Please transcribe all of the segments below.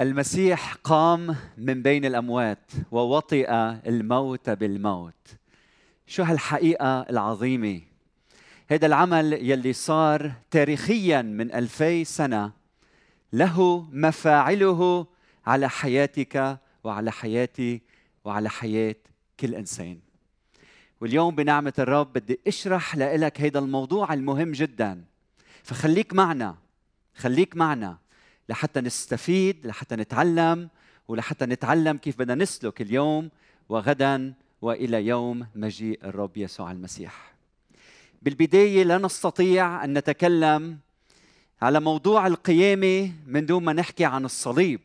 المسيح قام من بين الأموات ووطئ الموت بالموت. شو هالحقيقة العظيمة؟ هذا العمل يلي صار تاريخيا من ألفي سنة له مفاعله على حياتك وعلى حياتي وعلى حياة كل إنسان. واليوم بنعمة الرب بدي أشرح لك هذا الموضوع المهم جدا. فخليك معنا خليك معنا. لحتى نستفيد لحتى نتعلم ولحتى نتعلم كيف بدنا نسلك اليوم وغدا وإلى يوم مجيء الرب يسوع المسيح. بالبداية لا نستطيع أن نتكلم على موضوع القيامة من دون ما نحكي عن الصليب.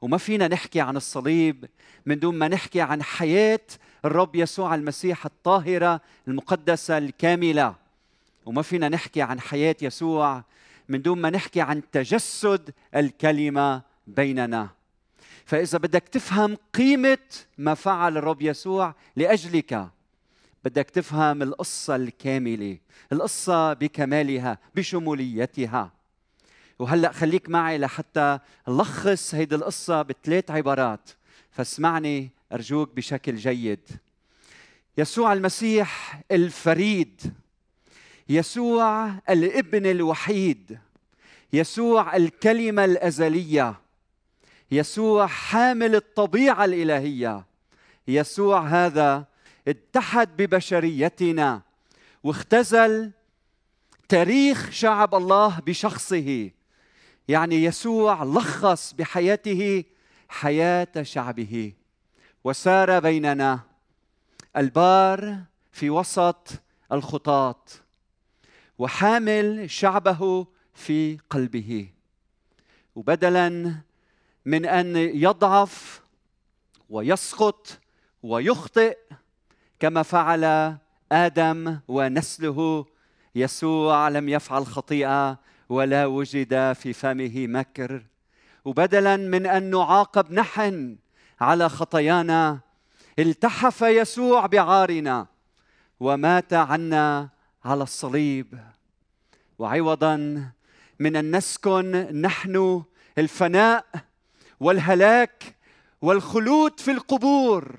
وما فينا نحكي عن الصليب من دون ما نحكي عن حياة الرب يسوع المسيح الطاهرة المقدسة الكاملة. وما فينا نحكي عن حياة يسوع من دون ما نحكي عن تجسد الكلمة بيننا. فإذا بدك تفهم قيمة ما فعل الرب يسوع لأجلك بدك تفهم القصة الكاملة القصة بكمالها بشموليتها. وهلأ خليك معي لحتى لخص هيدي القصة بثلاث عبارات. فاسمعني أرجوك بشكل جيد. يسوع المسيح الفريد. يسوع الابن الوحيد يسوع الكلمة الأزلية يسوع حامل الطبيعة الإلهية يسوع هذا اتحد ببشريتنا واختزل تاريخ شعب الله بشخصه. يعني يسوع لخص بحياته حياة شعبه. وسار بيننا البار في وسط الخطاط. وحامل شعبه في قلبه. وبدلا من أن يضعف ويسقط ويخطئ كما فعل آدم ونسله يسوع لم يفعل خطيئة ولا وجد في فمه مكر. وبدلا من أن نعاقب نحن على خطايانا التحف يسوع بعارنا ومات عنا على الصليب. وعوضا من أن نسكن نحن الفناء والهلاك والخلود في القبور.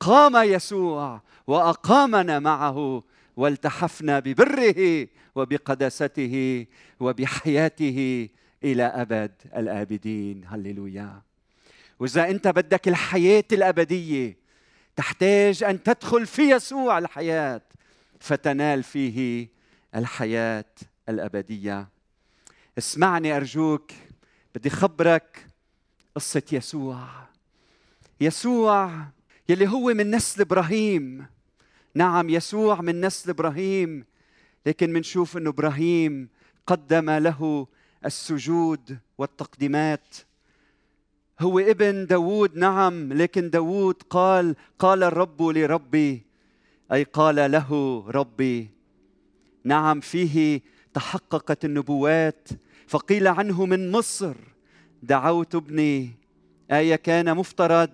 قام يسوع وأقامنا معه والتحفنا ببره وبقداسته وبحياته إلى أبد الآبدين. هللويا. وإذا أنت بدك الحياة الأبدية تحتاج أن تدخل في يسوع الحياة. فتنال فيه الحياة الأبدية. اسمعني أرجوك بدي خبرك قصة يسوع. يسوع يلي هو من نسل إبراهيم. نعم يسوع من نسل إبراهيم لكن منشوف إنه إبراهيم قدم له السجود والتقديمات. هو ابن داوود نعم لكن داوود قال قال الرب لربي أي قال له ربي نعم فيه تحققت النبوات فقيل عنه من مصر دعوت ابني. آية كان مفترض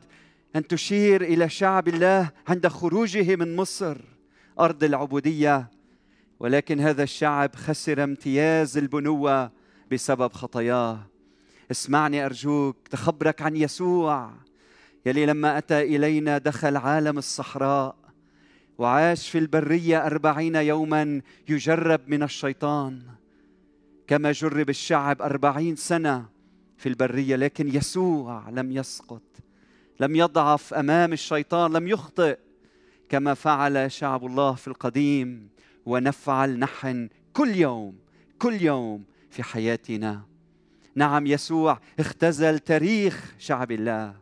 أن تشير إلى شعب الله عند خروجه من مصر أرض العبودية. ولكن هذا الشعب خسر امتياز البنوة بسبب خطاياه. اسمعني أرجوك تخبرك عن يسوع يلي لما أتى إلينا دخل عالم الصحراء. وعاش في البرية أربعين يوما يجرب من الشيطان. كما جرب الشعب أربعين سنة في البرية لكن يسوع لم يسقط لم يضعف أمام الشيطان لم يخطئ كما فعل شعب الله في القديم. ونفعل نحن كل يوم كل يوم في حياتنا. نعم يسوع اختزل تاريخ شعب الله.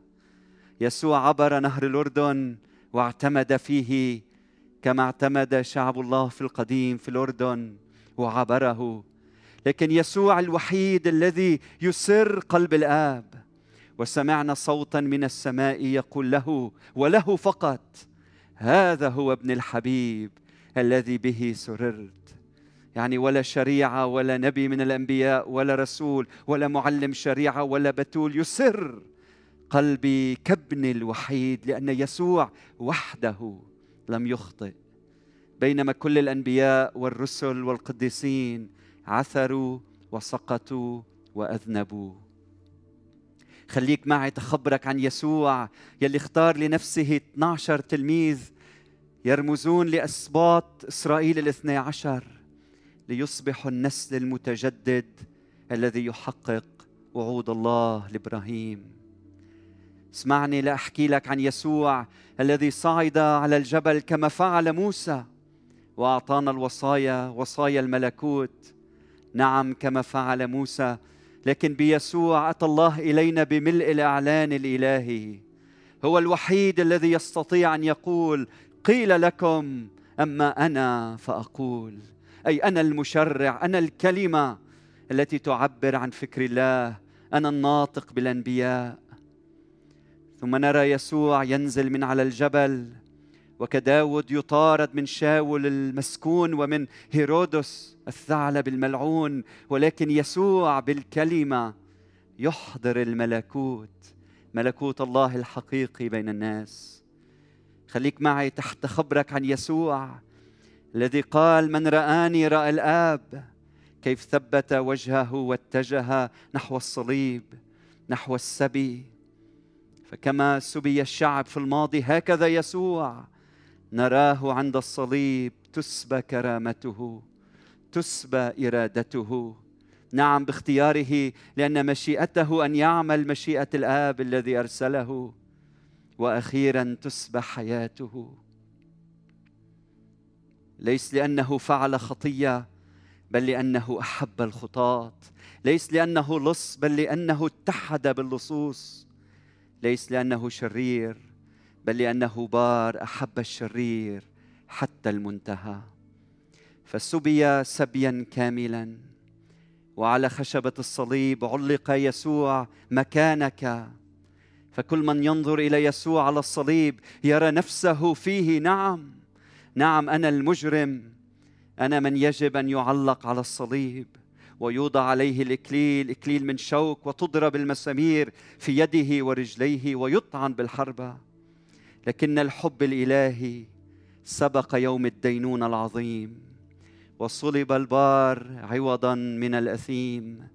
يسوع عبر نهر الأردن واعتمد فيه كما اعتمد شعب الله في القديم في الأردن وعبره. لكن يسوع الوحيد الذي يسر قلب الآب. وسمعنا صوتا من السماء يقول له وله فقط هذا هو ابن الحبيب الذي به سررت. يعني ولا شريعة ولا نبي من الأنبياء ولا رسول ولا معلم شريعة ولا بتول يسر قلبي كابن الوحيد لأن يسوع وحده لم يخطئ. بينما كل الأنبياء والرسل والقديسين عثروا وسقطوا وأذنبوا. خليك معي تخبرك عن يسوع يلي اختار لنفسه 12 تلميذ يرمزون لأسباط إسرائيل الاثني عشر ليصبحوا النسل المتجدد الذي يحقق وعود الله لإبراهيم. اسمعني لأحكي لك عن يسوع الذي صعد على الجبل كما فعل موسى. وأعطانا الوصايا وصايا الملكوت. نعم كما فعل موسى. لكن بيسوع أتى الله إلينا بملء الإعلان الإلهي. هو الوحيد الذي يستطيع أن يقول قيل لكم أما أنا فأقول. أي أنا المشرع أنا الكلمة التي تعبر عن فكر الله. أنا الناطق بالأنبياء. ثم نرى يسوع ينزل من على الجبل وكداود يطارد من شاول المسكون ومن هيرودس الثعلب الملعون ولكن يسوع بالكلمة يحضر الملكوت ملكوت الله الحقيقي بين الناس. خليك معي تحت خبرك عن يسوع الذي قال من رآني رأى الآب كيف ثبت وجهه واتجه نحو الصليب نحو السبي فكما سبي الشعب في الماضي هكذا يسوع. نراه عند الصليب تسبى كرامته تسبى إرادته. نعم باختياره لأن مشيئته أن يعمل مشيئة الآب الذي أرسله. وأخيرا تسبى حياته. ليس لأنه فعل خطية بل لأنه أحب الخطاة. ليس لأنه لص بل لأنه اتحد باللصوص. ليس لأنه شرير بل لأنه بار أحب الشرير حتى المنتهى. فسبي سبيا كاملا وعلى خشبة الصليب علق يسوع مكانك. فكل من ينظر إلى يسوع على الصليب يرى نفسه فيه. نعم نعم أنا المجرم أنا من يجب أن يعلق على الصليب. ويوضع عليه الإكليل إكليل من شوك وتضرب المسامير في يده ورجليه ويطعن بالحربه لكن الحب الإلهي سبق يوم الدينون العظيم وصلب البار عوضا من الأثيم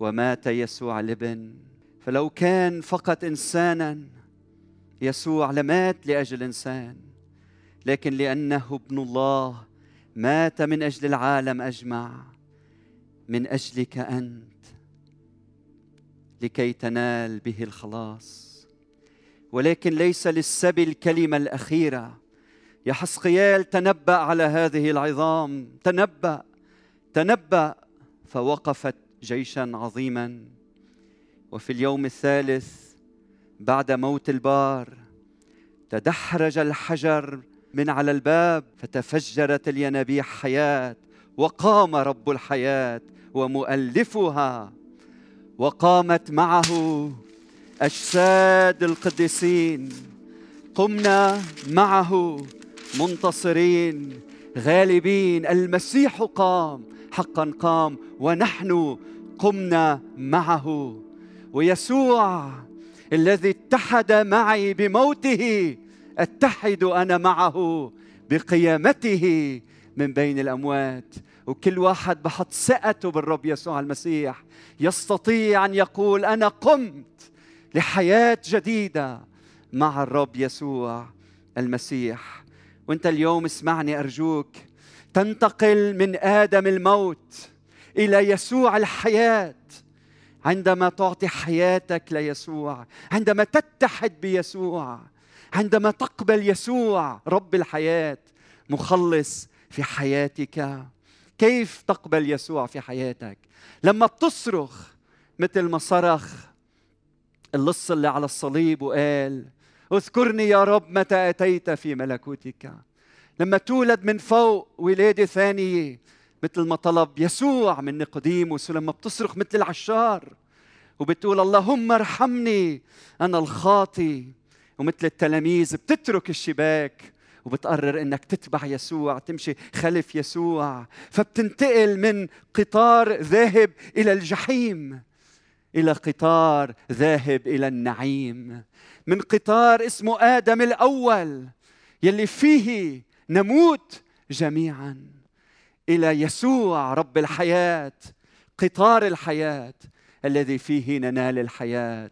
ومات يسوع الابن. فلو كان فقط انسانا يسوع لمات لأجل إنسان. لكن لأنه ابن الله مات من أجل العالم أجمع. من أجلك أنت لكي تنال به الخلاص. ولكن ليس للسبي الكلمة الأخيرة. يا حسقيال تنبأ على هذه العظام. تنبأ تنبأ. فوقفت جيشا عظيما. وفي اليوم الثالث بعد موت البار تدحرج الحجر من على الباب فتفجرت الينابيع حياة. وقام رب الحياة. ومؤلفها وقامت معه أجساد القديسين. قمنا معه منتصرين غالبين. المسيح قام حقا قام ونحن قمنا معه. ويسوع الذي اتحد معي بموته أتحد أنا معه بقيامته من بين الأموات. وكل واحد بحط ثقته بالرب يسوع المسيح. يستطيع أن يقول أنا قمت لحياة جديدة مع الرب يسوع المسيح. وأنت اليوم اسمعني أرجوك تنتقل من آدم الموت إلى يسوع الحياة. عندما تعطي حياتك ليسوع عندما تتحد بيسوع عندما تقبل يسوع رب الحياة مخلص في حياتك. كيف تقبل يسوع في حياتك؟ لما بتصرخ مثل ما صرخ اللص اللي على الصليب وقال اذكرني يا رب متى أتيت في ملكوتك. لما تولد من فوق ولادة ثانية مثل ما طلب يسوع من نقديموس ولما بتصرخ مثل العشار وبتقول اللهم ارحمني أنا الخاطي. ومثل التلاميذ بتترك الشباك وبتقرر إنك تتبع يسوع تمشي خلف يسوع. فبتنتقل من قطار ذاهب إلى الجحيم إلى قطار ذاهب إلى النعيم. من قطار اسمه آدم الأول يلي فيه نموت جميعا. إلى يسوع رب الحياة قطار الحياة الذي فيه ننال الحياة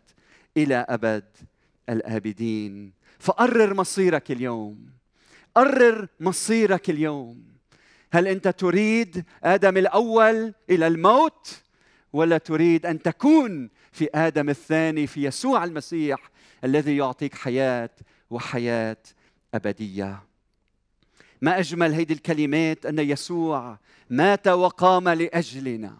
إلى أبد الآبدين. فقرر مصيرك اليوم. قرر مصيرك اليوم. هل أنت تريد آدم الأول إلى الموت؟ ولا تريد أن تكون في آدم الثاني في يسوع المسيح الذي يعطيك حياة وحياة أبدية. ما أجمل هيدي الكلمات أن يسوع مات وقام لأجلنا.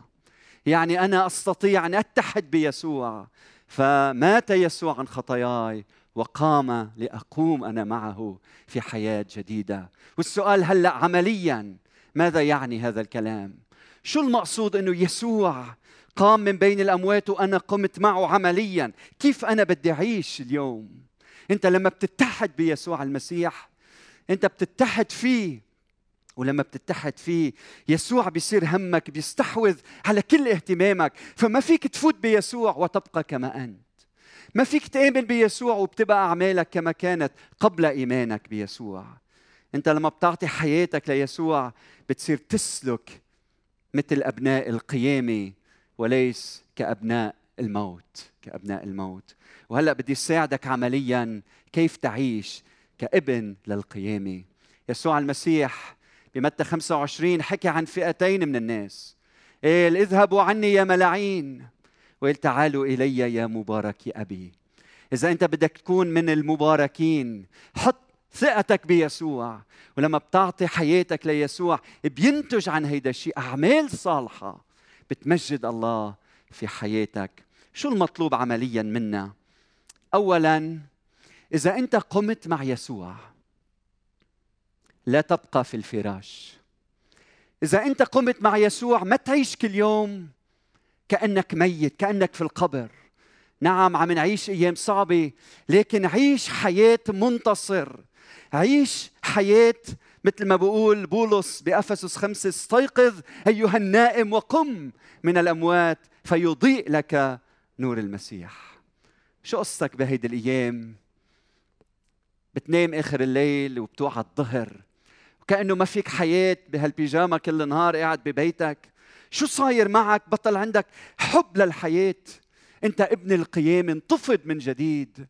يعني أنا أستطيع أن أتحد بيسوع. فمات يسوع عن خطاياي وقام لأقوم أنا معه في حياة جديدة. والسؤال هلأ عمليا ماذا يعني هذا الكلام؟ شو المقصود أنه يسوع قام من بين الأموات وأنا قمت معه عمليا؟ كيف أنا بدي أعيش اليوم؟ أنت لما بتتحد بيسوع المسيح أنت بتتحد فيه. ولما بتتحد فيه يسوع بيصير همك بيستحوذ على كل اهتمامك. فما فيك تفوت بيسوع وتبقى كما أنت. ما فيك تآمن بيسوع وبتبقى أعمالك كما كانت قبل إيمانك بيسوع. أنت لما بتعطي حياتك ليسوع بتصير تسلك مثل أبناء القيامة وليس كأبناء الموت كأبناء الموت. وهلأ بدي ساعدك عمليا كيف تعيش كابن للقيامة يسوع المسيح بمتى 25 حكى عن فئتين من الناس. قال اذهبوا عني يا ملاعين وقال تعالوا إلي يا مبارك أبي. إذا أنت بدك تكون من المباركين حط ثقتك بيسوع. ولما بتعطي حياتك ليسوع بينتج عن هيدا الشيء أعمال صالحة بتمجد الله في حياتك. شو المطلوب عمليا منا؟ اولا إذا أنت قمت مع يسوع لا تبقى في الفراش. إذا أنت قمت مع يسوع ما تعيش كل يوم كأنك ميت كأنك في القبر. نعم عم نعيش أيام صعبة لكن عيش حياة منتصر. عيش حياة مثل ما بقول بولس بأفسس خمسة استيقظ أيها النائم وقم من الأموات فيضيء لك نور المسيح. شو قصتك بهيدي الأيام؟ بتنام آخر الليل وبتوعى الظهر وكأنه ما فيك حياة بهالبيجاما كل نهار قاعد ببيتك. شو صاير معك؟ بطل عندك حب للحياة. انت ابن القيامة انتفض من جديد.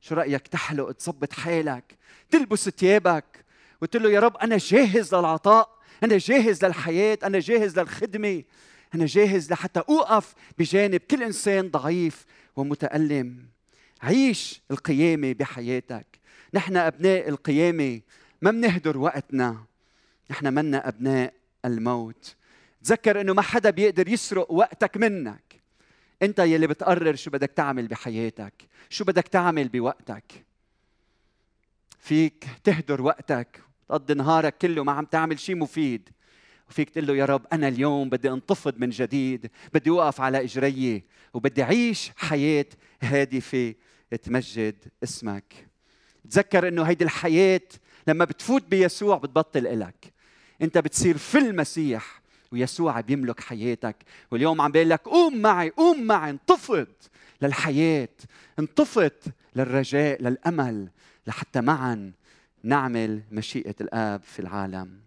شو رأيك؟ تحلق تظبط حالك تلبس ثيابك. وتقول له يا رب أنا جاهز للعطاء أنا جاهز للحياة أنا جاهز للخدمة أنا جاهز لحتى أوقف بجانب كل إنسان ضعيف ومتألم. عيش القيامة بحياتك. نحن أبناء القيامة ما بنهدر وقتنا. نحن منا أبناء الموت. تذكر إنه ما حدا بيقدر يسرق وقتك منك. أنت يلي بتقرر شو بدك تعمل بحياتك شو بدك تعمل بوقتك. فيك تهدر وقتك تقضي نهارك كله ما عم تعمل شيء مفيد. وفيك تقول له يا رب أنا اليوم بدي انتفض من جديد بدي أوقف على إجري وبدي أعيش حياة هادفة تمجد اسمك. تذكر إنه هيدي الحياة لما بتفوت بيسوع بتبطل إلك. أنت بتصير في المسيح ويسوع بيملك حياتك. واليوم عم بيقول لك قوم معي قوم معي. انتفض للحياة انتفض للرجاء للأمل لحتى معا نعمل مشيئة الآب في العالم.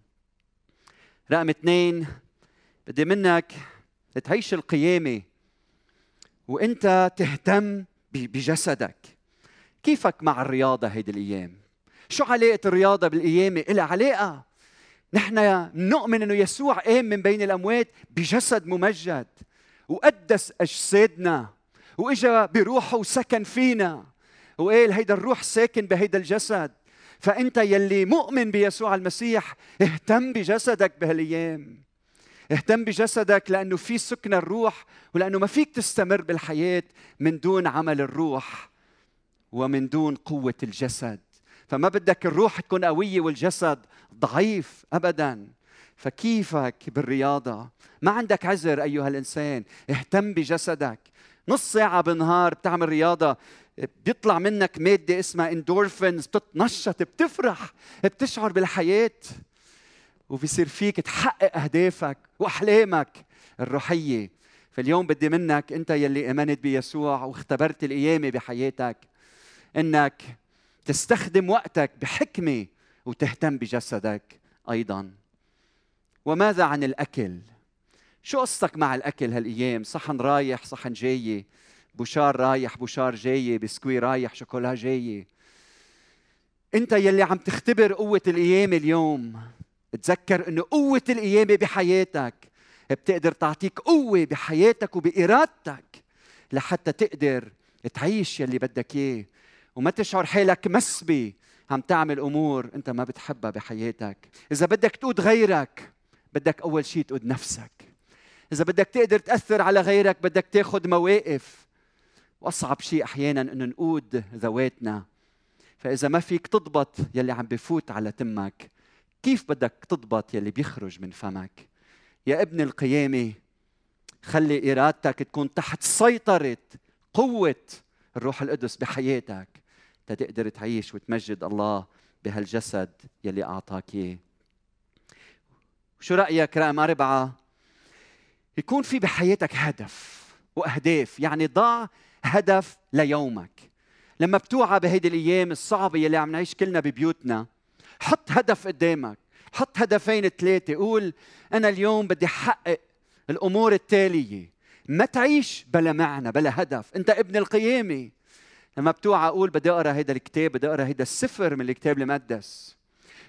رقم اثنين بدي منك تعيش القيامة وإنت تهتم بجسدك. كيفك مع الرياضة هيدي الأيام؟ شو علاقة الرياضة بالقيامة؟ إلها علاقة. نحن نؤمن أنه يسوع قام من بين الأموات بجسد ممجد وقدس أجسادنا وإجا بروحه وسكن فينا وقال هيدا الروح ساكن بهيدا الجسد. فأنت يلي مؤمن بيسوع المسيح اهتم بجسدك بهالأيام. اهتم بجسدك لأنه في سكن الروح ولأنه ما فيك تستمر بالحياة من دون عمل الروح ومن دون قوة الجسد. فما بدك الروح تكون قوية والجسد ضعيف ابدا. فكيفك بالرياضة؟ ما عندك عذر أيها الإنسان. اهتم بجسدك. نص ساعة بالنهار بتعمل رياضة بيطلع منك مادة اسمها اندورفينز بتتنشط بتفرح بتشعر بالحياة. وبصير فيك تحقق أهدافك وأحلامك الروحية. فاليوم بدي منك أنت يلي آمنت بيسوع واختبرت القيامة بحياتك. إنك تستخدم وقتك بحكمة وتهتم بجسدك أيضا. وماذا عن الأكل؟ شو قصتك مع الأكل هالأيام؟ صحن رايح صحن جاي. بوشار رايح بوشار جاي. بسكوي رايح شوكولا جاي. أنت يلي عم تختبر قوة القيامة اليوم. تذكر إنه قوة القيامة بحياتك. بتقدر تعطيك قوة بحياتك وبإرادتك لحتى تقدر تعيش يلي بدك إياه. وما تشعر حالك مسبي. عم تعمل أمور أنت ما بتحبها بحياتك. إذا بدك تقود غيرك بدك أول شيء تقود نفسك. إذا بدك تقدر تأثر على غيرك بدك تاخذ مواقف. وأصعب شيء أحيانا إنه نقود ذواتنا. فإذا ما فيك تضبط يلي عم بفوت على تمك كيف بدك تضبط يلي بيخرج من فمك؟ يا ابن القيامة خلي إرادتك تكون تحت سيطرة قوة الروح القدس بحياتك. تقدر تعيش وتمجد الله بهالجسد يلي أعطاك إياه. شو رأيك رقم أربعة؟ يكون في بحياتك هدف وأهداف يعني ضع هدف ليومك. لما بتوعى بهيدي الأيام الصعبة يلي عم نعيش كلنا ببيوتنا حط هدف قدامك. حط هدفين ثلاثة. قول أنا اليوم بدي أحقق الأمور التالية. ما تعيش بلا معنى بلا هدف. أنت ابن القيامة. لما بتوعى قول بدي أقرأ هيدا الكتاب بدي أقرأ هيدا السفر من الكتاب المقدس.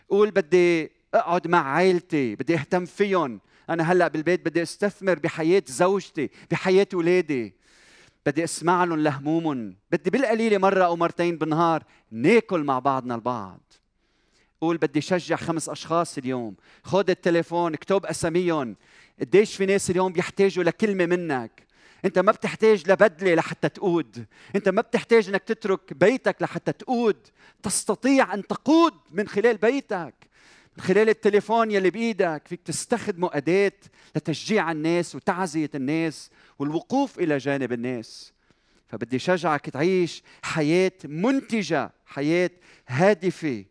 قول بدي أقعد مع عائلتي بدي أهتم فيهم. أنا هلأ بالبيت بدي أستثمر بحياة زوجتي بحياة اولادي بدي أسمع لهم لهمومهم. بدي بالقليلة مرة أو مرتين بالنهار ناكل مع بعضنا البعض. قول بدي شجع خمس أشخاص اليوم. خذ التليفون اكتب أساميهم. قديش في ناس اليوم بيحتاجوا لكلمة منك. انت ما بتحتاج لبدله لحتى تقود. انت ما بتحتاج انك تترك بيتك لحتى تقود. تستطيع أن تقود من خلال بيتك من خلال التليفون يلي بإيدك. فيك تستخدمه أداة لتشجيع الناس وتعزية الناس والوقوف إلى جانب الناس. فبدي شجعك تعيش حياة منتجة حياة هادفة.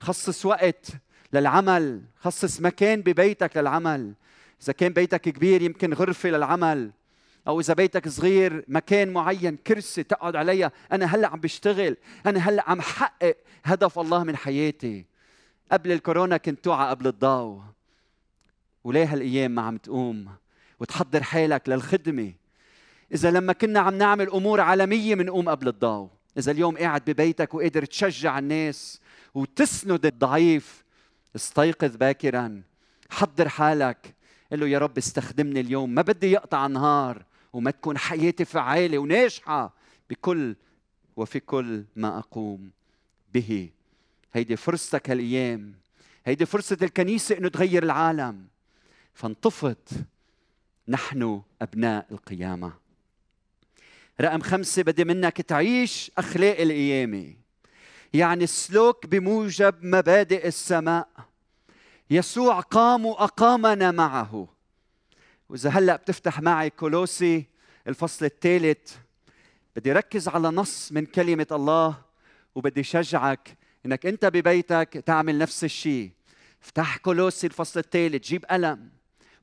خصص وقت للعمل خصص مكان ببيتك للعمل. إذا كان بيتك كبير يمكن غرفة للعمل. أو إذا بيتك صغير مكان معين كرسي تقعد عليها أنا هلأ عم بشتغل أنا هلأ عم حقق هدف الله من حياتي. قبل الكورونا كنت توعى قبل الضوء وليه هالأيام ما عم تقوم؟ وتحضر حالك للخدمة. إذا لما كنا عم نعمل أمور عالمية بنقوم قبل الضوء إذا اليوم قاعد ببيتك وقادر تشجع الناس وتسند الضعيف استيقظ باكرا حضر حالك. قل له يا رب استخدمني اليوم ما بدي يقطع نهار. وما تكون حياتي فعالة وناجحة بكل وفي كل ما أقوم به. هيدي فرصتك هالأيام. هيدي فرصة الكنيسة إنه تغير العالم. فانطفت نحن أبناء القيامة. رقم خمسة بدي منك تعيش أخلاق القيامة يعني السلوك بموجب مبادئ السماء. يسوع قام وأقامنا معه. وإذا هلأ بتفتح معي كولوسي الفصل الثالث بدي ركز على نص من كلمة الله وبدي شجعك إنك أنت ببيتك تعمل نفس الشيء. افتح كولوسي الفصل الثالث جيب قلم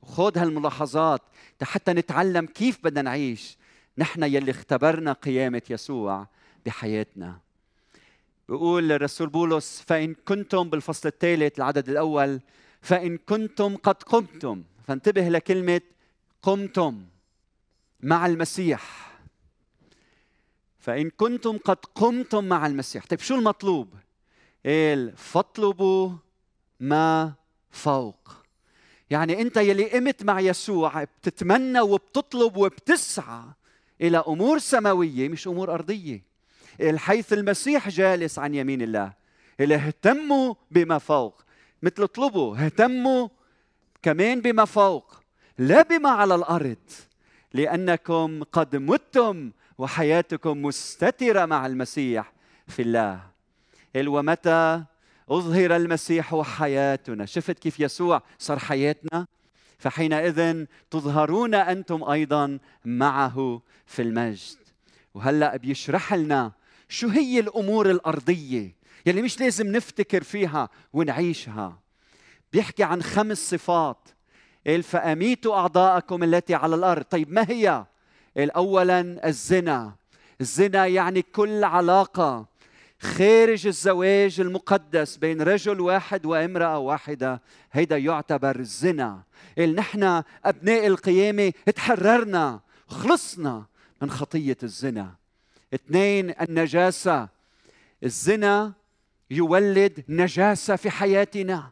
وخذ هالملاحظات حتى نتعلم كيف بدنا نعيش. نحن يلي اختبرنا قيامة يسوع بحياتنا. بيقول الرسول بولس فإن كنتم بالفصل الثالث العدد الأول فإن كنتم قد قمتم. فانتبه لكلمة قمتم مع المسيح. فإن كنتم قد قمتم مع المسيح. طيب شو المطلوب؟ قال فاطلبوا ما فوق. يعني أنت يلي قمت مع يسوع بتتمنى وبتطلب وبتسعى إلى أمور سماوية مش أمور أرضية. حيث المسيح جالس عن يمين الله. اللي اهتموا بما فوق. مثل اطلبوا اهتموا كمان بما فوق. لا بما على الأرض لأنكم قد متم وحياتكم مستترة مع المسيح في الله. ومتى أظهر المسيح حياتنا؟ شفت كيف يسوع صار حياتنا؟ فحينئذ تظهرون أنتم أيضا معه في المجد. وهلأ بيشرح لنا شو هي الأمور الأرضية يلي مش لازم نفتكر فيها ونعيشها. بيحكي عن خمس صفات قال فأميتوا أعضاءكم التي على الأرض. طيب ما هي قال أولا الزنا. الزنا يعني كل علاقة خارج الزواج المقدس بين رجل واحد وامرأة واحدة. هيدا يعتبر زنا قال نحن أبناء القيامة تحررنا خلصنا من خطية الزنا. اثنين النجاسة. الزنا يولد نجاسة في حياتنا.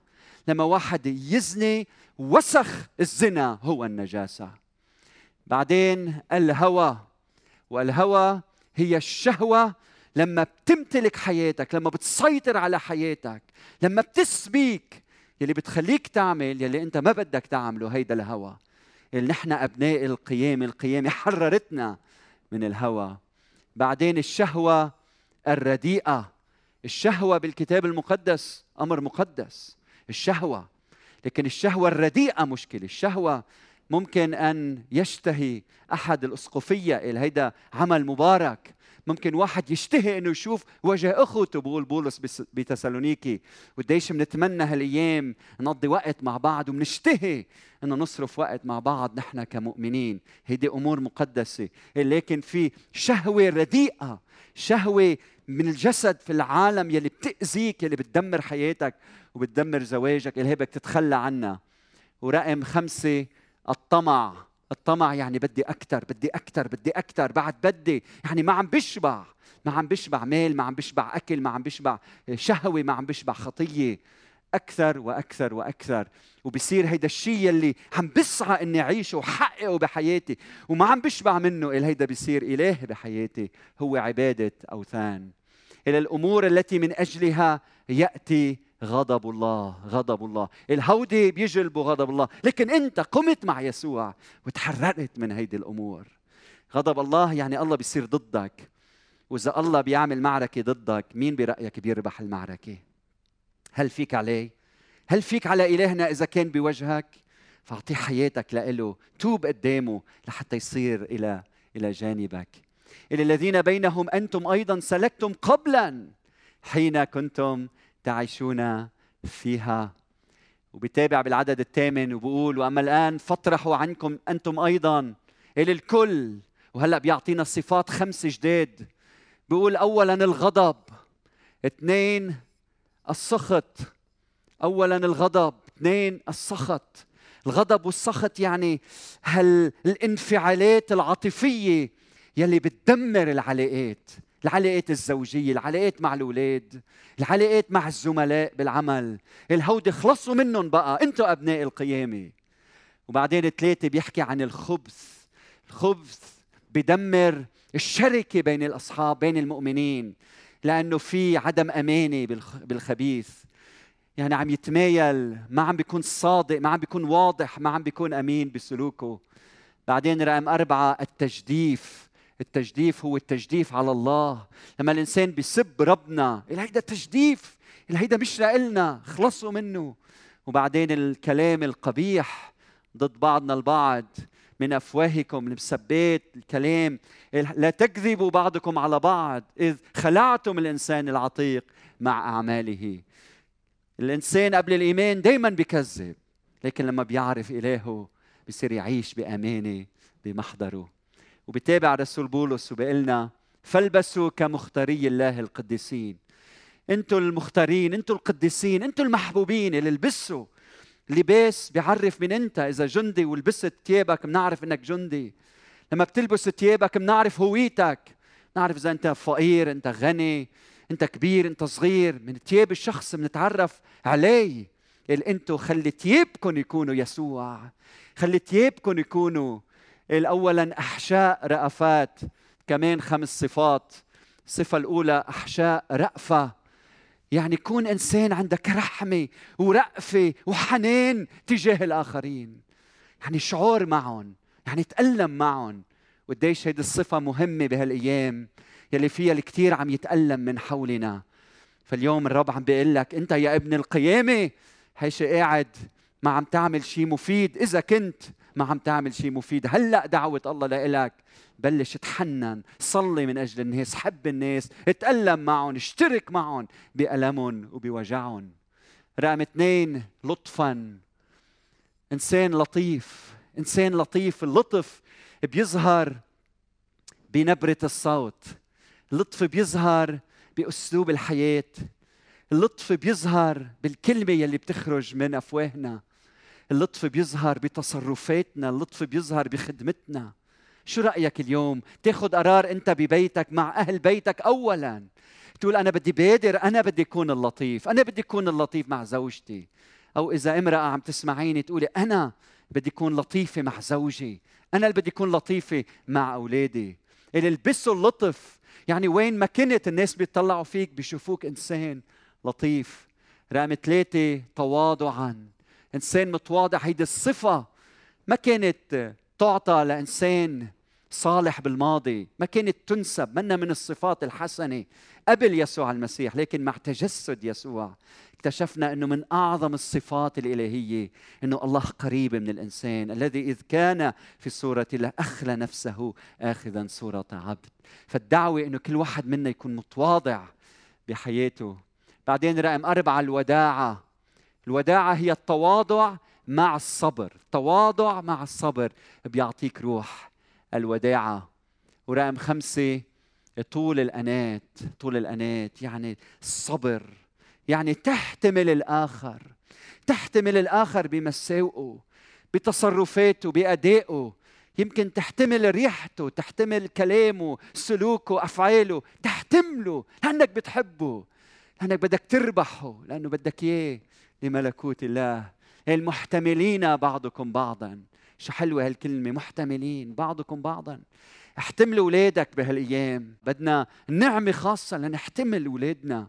لما واحد يزني وسخ الزنا هو النجاسة. بعدين الهوى والهوى هي الشهوة لما بتمتلك حياتك لما بتسيطر على حياتك لما بتسبيك يلي بتخليك تعمل يلي انت ما بدك تعمله هيدا الهوى. اللي نحن أبناء القيامه القيامه حررتنا من الهوى. بعدين الشهوة الرديئة. الشهوة بالكتاب المقدس أمر مقدس. الشهوة لكن الشهوة الرديئة مشكلة. الشهوة ممكن أن يشتهي أحد الأسقفية هيدا عمل مبارك. ممكن واحد يشتهي إنه يشوف وجه اخوته بقول بولس بتسالونيكي. قديش بنتمنى هالأيام نقضي وقت مع بعض وبنشتهي إنه نصرف وقت مع بعض نحن كمؤمنين. هيدي أمور مقدسة. لكن في شهوة رديئة. شهوة من الجسد في العالم يلي بتأذيك يلي بتدمر حياتك. وبتدمر زواجك بدك تتخلى عنها. ورقم خمسة الطمع. الطمع يعني بدي أكثر بدي أكثر بدي أكثر بعد بدي يعني ما عم بشبع. ما عم بشبع مال ما عم بشبع أكل ما عم بشبع شهوة ما عم بشبع خطية. أكثر وأكثر وأكثر. وبصير هيدا الشيء يلي عم بسعى إني أعيشه وحققه بحياتي. وما عم بشبع منه. إل هيدا بصير إله بحياتي. هو عبادة أوثان. إلى الأمور التي من أجلها يأتي غضب الله غضب الله. الهودي بيجلبوا غضب الله. لكن انت قمت مع يسوع وتحررت من هيدي الأمور. غضب الله يعني الله بيصير ضدك. وإذا الله بيعمل معركة ضدك مين برأيك بيربح المعركة؟ هل فيك عليه؟ هل فيك على إلهنا إذا كان بوجهك؟ فاعطيه حياتك لإله. توب قدامه لحتى يصير إلى إلى جانبك. إلى الذين بينهم أنتم أيضا سلكتم قبلا حين كنتم تعيشون فيها. وبيتابع بالعدد الثامن وبقول وأما الآن فاطرحوا عنكم أنتم أيضا إلى الكل. وهلأ بيعطينا صفات خمس جداد. بيقول اولا الغضب اثنين السخط. اولا الغضب اثنين السخط. الغضب والسخط يعني هالانفعالات العاطفية يلي بتدمر العلاقات. العلاقات الزوجية العلاقات مع الأولاد العلاقات مع الزملاء بالعمل. الهودي خلصوا منهم بقى أنتم أبناء القيامة. وبعدين ثلاثة بيحكي عن الخبث. الخبث بدمر الشركة بين الأصحاب بين المؤمنين لأنه في عدم أمانة بالخبيث. يعني عم يتمايل ما عم بيكون صادق ما عم بيكون واضح ما عم بيكون أمين بسلوكه. بعدين رقم أربعة التجديف. التجديف هو التجديف على الله. لما الإنسان بيسب ربنا هيدا تجديف هيدا مش لإلنا خلصوا منه. وبعدين الكلام القبيح ضد بعضنا البعض من أفواهكم المسبات الكلام لا تكذبوا بعضكم على بعض إذ خلعتم الإنسان العتيق مع أعماله. الإنسان قبل الإيمان دائما بيكذب لكن لما بيعرف إلهه بصير يعيش بأمانة بمحضره. وبتابع رسول بولس وبيقول فالبسوا كمختاري الله القديسين. أنتوا المختارين أنتوا القديسين أنتوا المحبوبين اللي لبسوا لباس بيعرف من انت. إذا جندي ولبست ثيابك بنعرف إنك جندي. لما بتلبس ثيابك بنعرف هويتك. نعرف إذا أنت فقير أنت غني أنت كبير أنت صغير. من ثياب الشخص بنتعرف عليه اللي أنتوا خلي ثيابكم يكونوا يسوع. خلي ثيابكم يكونوا اولا أحشاء رأفات كمان خمس صفات. الصفه الأولى أحشاء رأفة. يعني كون إنسان عندك رحمة ورأفة وحنان تجاه الآخرين. يعني شعور معهم يعني تألم معهم. وقديش هيدي الصفة مهمة بهالأيام يلي فيها الكثير عم يتألم من حولنا. فاليوم الرب عم بيقول لك أنت يا ابن القيامة. هيش قاعد ما عم تعمل شيء مفيد. إذا كنت ما عم تعمل شيء مفيد. هلأ دعوة الله لإلك. بلش تحنن. صلي من أجل الناس. حب الناس. اتألم معهم. اشترك معهم بألمهم وبوجعهم. رقم اثنين لطفا. إنسان لطيف. إنسان لطيف. اللطف بيظهر بنبرة الصوت. اللطف بيظهر بأسلوب الحياة. اللطف بيظهر بالكلمة يلي بتخرج من أفواهنا. اللطف بيظهر بتصرفاتنا اللطف بيظهر بخدمتنا. شو رأيك اليوم؟ تاخذ قرار أنت ببيتك مع أهل بيتك اولا. تقول أنا بدي بادر أنا بدي أكون اللطيف أنا بدي أكون اللطيف مع زوجتي. أو إذا امرأة عم تسمعيني تقولي أنا بدي أكون لطيفة مع زوجي أنا اللي بدي أكون لطيفة مع أولادي. اللي البسوا اللطف يعني وين ما كنت الناس بيطلعوا فيك بيشوفوك إنسان لطيف. رقم ثلاثة تواضعا. إنسان متواضع هيدي الصفة ما كانت تعطى لإنسان صالح بالماضي ما كانت تنسب منا من الصفات الحسنة قبل يسوع المسيح لكن مع تجسد يسوع اكتشفنا إنه من أعظم الصفات الإلهية إنه الله قريب من الإنسان الذي إذ كان في صوره الله أخلى نفسه اخذا صورة عبد. فالدعوة إنه كل واحد منا يكون متواضع بحياته. بعدين رقم أربعة الوداعة. الوداعة هي التواضع مع الصبر. تواضع مع الصبر بيعطيك روح الوداعة. ورقم خمسة طول الأنات طول الأنات يعني الصبر يعني تحتمل الآخر تحتمل الآخر بمساوئه بتصرفاته بأدائه. يمكن تحتمل ريحته تحتمل كلامه سلوكه أفعاله. تحتمله. لأنك بتحبه لأنك بدك تربحه لأنه بدك إياه. لملكوت الله. المحتملين بعضكم بعضا؟ شو حلوة هالكلمة محتملين بعضكم بعضا. احتملوا اولادك بهالأيام. بدنا نعمة خاصة لنحتمل اولادنا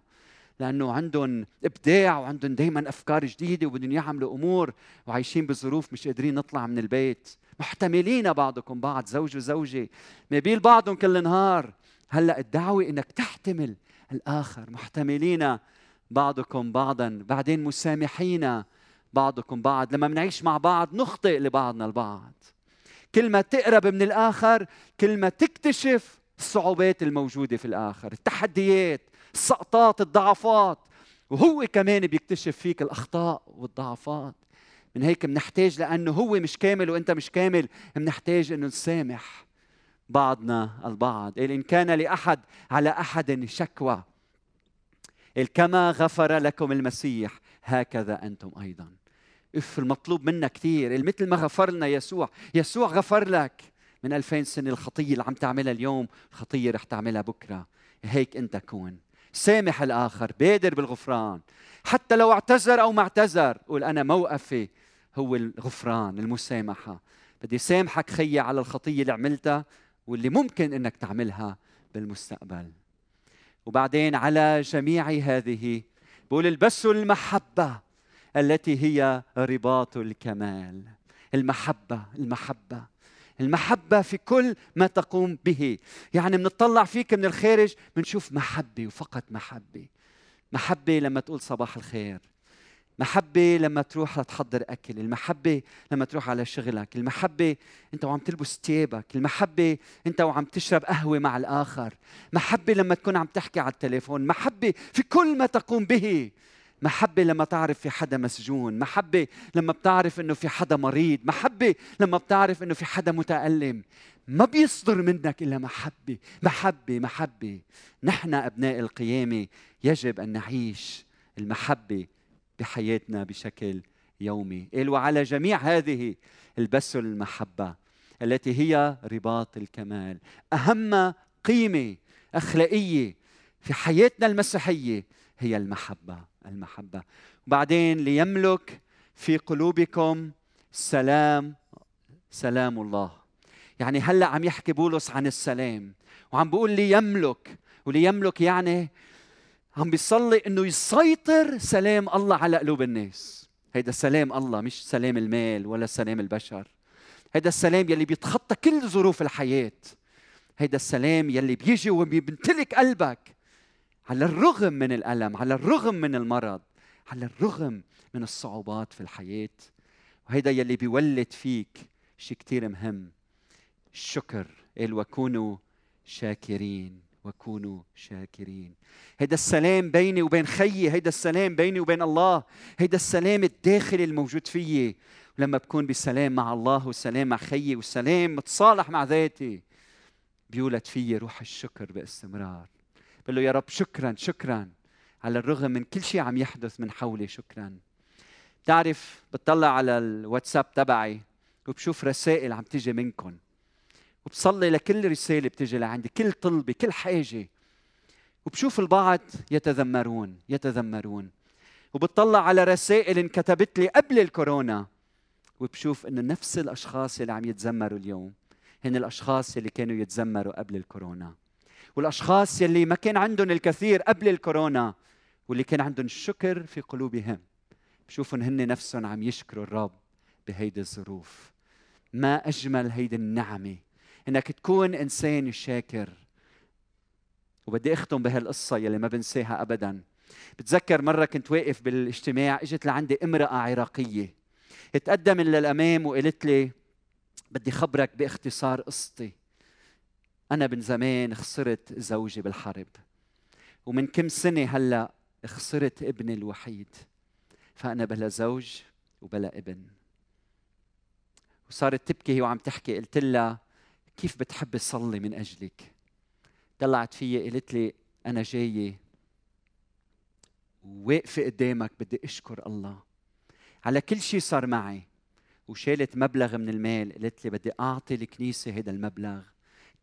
لأنه عندهم إبداع وعندهم دائما أفكار جديدة وبدهم يعملوا أمور وعايشين بظروف مش قادرين نطلع من البيت. محتملين بعضكم بعض زوج وزوجة. مابيل بعضهم كل نهار. هلأ الدعوة إنك تحتمل الآخر. محتملين بعضكم بعضا بعدين مسامحين بعضكم بعض. لما بنعيش مع بعض نخطئ لبعضنا البعض. كل ما تقرب من الآخر كل ما تكتشف الصعوبات الموجودة في الآخر. التحديات السقطات الضعفات. وهو كمان بيكتشف فيك الأخطاء والضعفات. من هيك بنحتاج لأنه هو مش كامل وأنت مش كامل. بنحتاج أنه نسامح بعضنا البعض. إن كان لأحد على أحد شكوى. كما غفر لكم المسيح هكذا أنتم أيضا. اف المطلوب منا كثير مثل ما غفر لنا يسوع يسوع غفر لك. من ألفين سنة الخطية اللي عم تعملها اليوم الخطية رح تعملها بكرة. هيك أنت كون. سامح الآخر بادر بالغفران. حتى لو اعتذر أو ما اعتذر قول أنا موقفي هو الغفران المسامحة. بدي سامحك خيي على الخطية اللي عملتها واللي ممكن أنك تعملها بالمستقبل. وبعدين على جميع هذه بقول البسوا المحبة التي هي رباط الكمال. المحبة المحبة المحبة في كل ما تقوم به. يعني بنطلع فيك من الخارج بنشوف محبة وفقط محبة محبة لما تقول صباح الخير. محبة لما تروح لتحضر أكل المحبة لما تروح على شغلك المحبة أنت وعم تلبس ثيابك المحبة أنت وعم تشرب قهوة مع الآخر محبة لما تكون عم تحكي على التليفون محبة في كل ما تقوم به محبة لما تعرف في حدا مسجون محبة لما بتعرف إنه في حدا مريض محبة لما بتعرف إنه في حدا متألم. ما بيصدر منك إلا محبة محبة محبة. نحن أبناء القيامة يجب أن نعيش المحبة بحياتنا بشكل يومي. قال وعلى جميع هذه البسوا المحبة التي هي رباط الكمال أهم قيمة أخلاقية في حياتنا المسيحية هي المحبة المحبة. وبعدين ليملك في قلوبكم سلام سلام الله. يعني هلأ عم يحكي بولس عن السلام وعم بيقول ليملك وليملك يعني عم بيصلي إنه يسيطر سلام الله على قلوب الناس. هيدا سلام الله مش سلام المال ولا سلام البشر. هيدا السلام يلي بيتخطى كل ظروف الحياة. هيدا السلام يلي بيجي وبيمتلك قلبك على الرغم من الألم على الرغم من المرض على الرغم من الصعوبات في الحياة. وهيدا يلي بيولد فيك شيء كتير مهم. الشكر قال وكونوا شاكرين. وكونوا شاكرين. هيدا السلام بيني وبين خيي هيدا السلام بيني وبين الله هيدا السلام الداخلي الموجود فيي. ولما بكون بسلام مع الله والسلام مع خيي والسلام متصالح مع ذاتي بيولد فيي روح الشكر باستمرار. بقول له يا رب شكرا شكرا. على الرغم من كل شيء عم يحدث من حولي شكرا. بتعرف بتطلع على الواتساب تبعي وبشوف رسائل عم تيجي منكم وبصلي لكل رسالة بتجي لعندي كل طلبة كل حاجة. وبشوف البعض يتذمرون يتذمرون. وبتطلع على رسائل انكتبت لي قبل الكورونا. وبشوف إنه نفس الأشخاص اللي عم يتذمروا اليوم هن الأشخاص اللي كانوا يتذمروا قبل الكورونا. والأشخاص يلي ما كان عندهم الكثير قبل الكورونا واللي كان عندهم الشكر في قلوبهم. بشوفهم هن نفسهم عم يشكروا الرب بهيدي الظروف. ما أجمل هيدي النعمة إنك تكون إنسان شاكر. وبدي أختم بهالقصة يلي ما بنساها ابدا. بتذكر مرة كنت واقف بالاجتماع إجت لعندي امرأة عراقية. تقدم للامام وقالت لي بدي خبرك باختصار قصتي. أنا من زمان خسرت زوجي بالحرب. ومن كم سنة هلأ خسرت ابني الوحيد. فأنا بلا زوج وبلا ابن. وصارت تبكي وعم تحكي. قلت لها كيف بتحب صلي من أجلك؟ طلعت فيي قالت لي أنا جاية وواقفه قدامك بدي أشكر الله. على كل شيء صار معي. وشالت مبلغ من المال قالت لي بدي أعطي الكنيسة هذا المبلغ.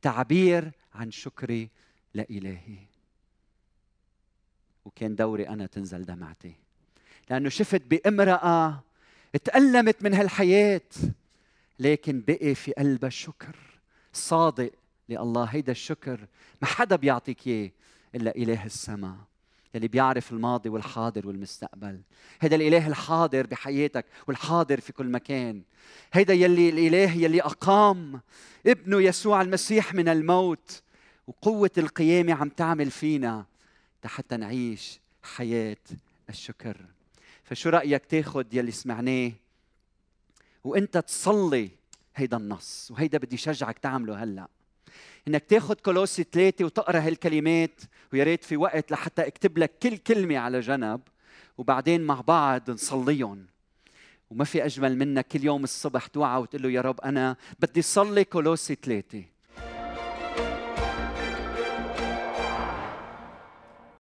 تعبير عن شكري لإلهي. وكان دوري أنا تنزل دمعتي. لأنه شفت بامرأة تألمت من هالحياة لكن بقي في قلبها شكر. صادق لله. هيدا الشكر. ما حدا بيعطيك إياه إلا إله السماء اللي بيعرف الماضي والحاضر والمستقبل. هذا الإله الحاضر بحياتك والحاضر في كل مكان. هيدا يلي الإله يلي أقام ابنه يسوع المسيح من الموت وقوة القيامة عم تعمل فينا حتى نعيش حياة الشكر. فشو رأيك تاخذ يلي سمعناه؟ وإنت تصلي هيدا النص وهيدا بدي شجعك تعمله هلأ. إنك تاخذ كولوسي ثلاثة وتقرأ هالكلمات ويا ريت في وقت لحتى اكتب لك كل كلمة على جنب وبعدين مع بعض نصليهم. وما في أجمل منك كل يوم الصبح توعى وتقول له يا رب أنا بدي صلي كولوسي ثلاثة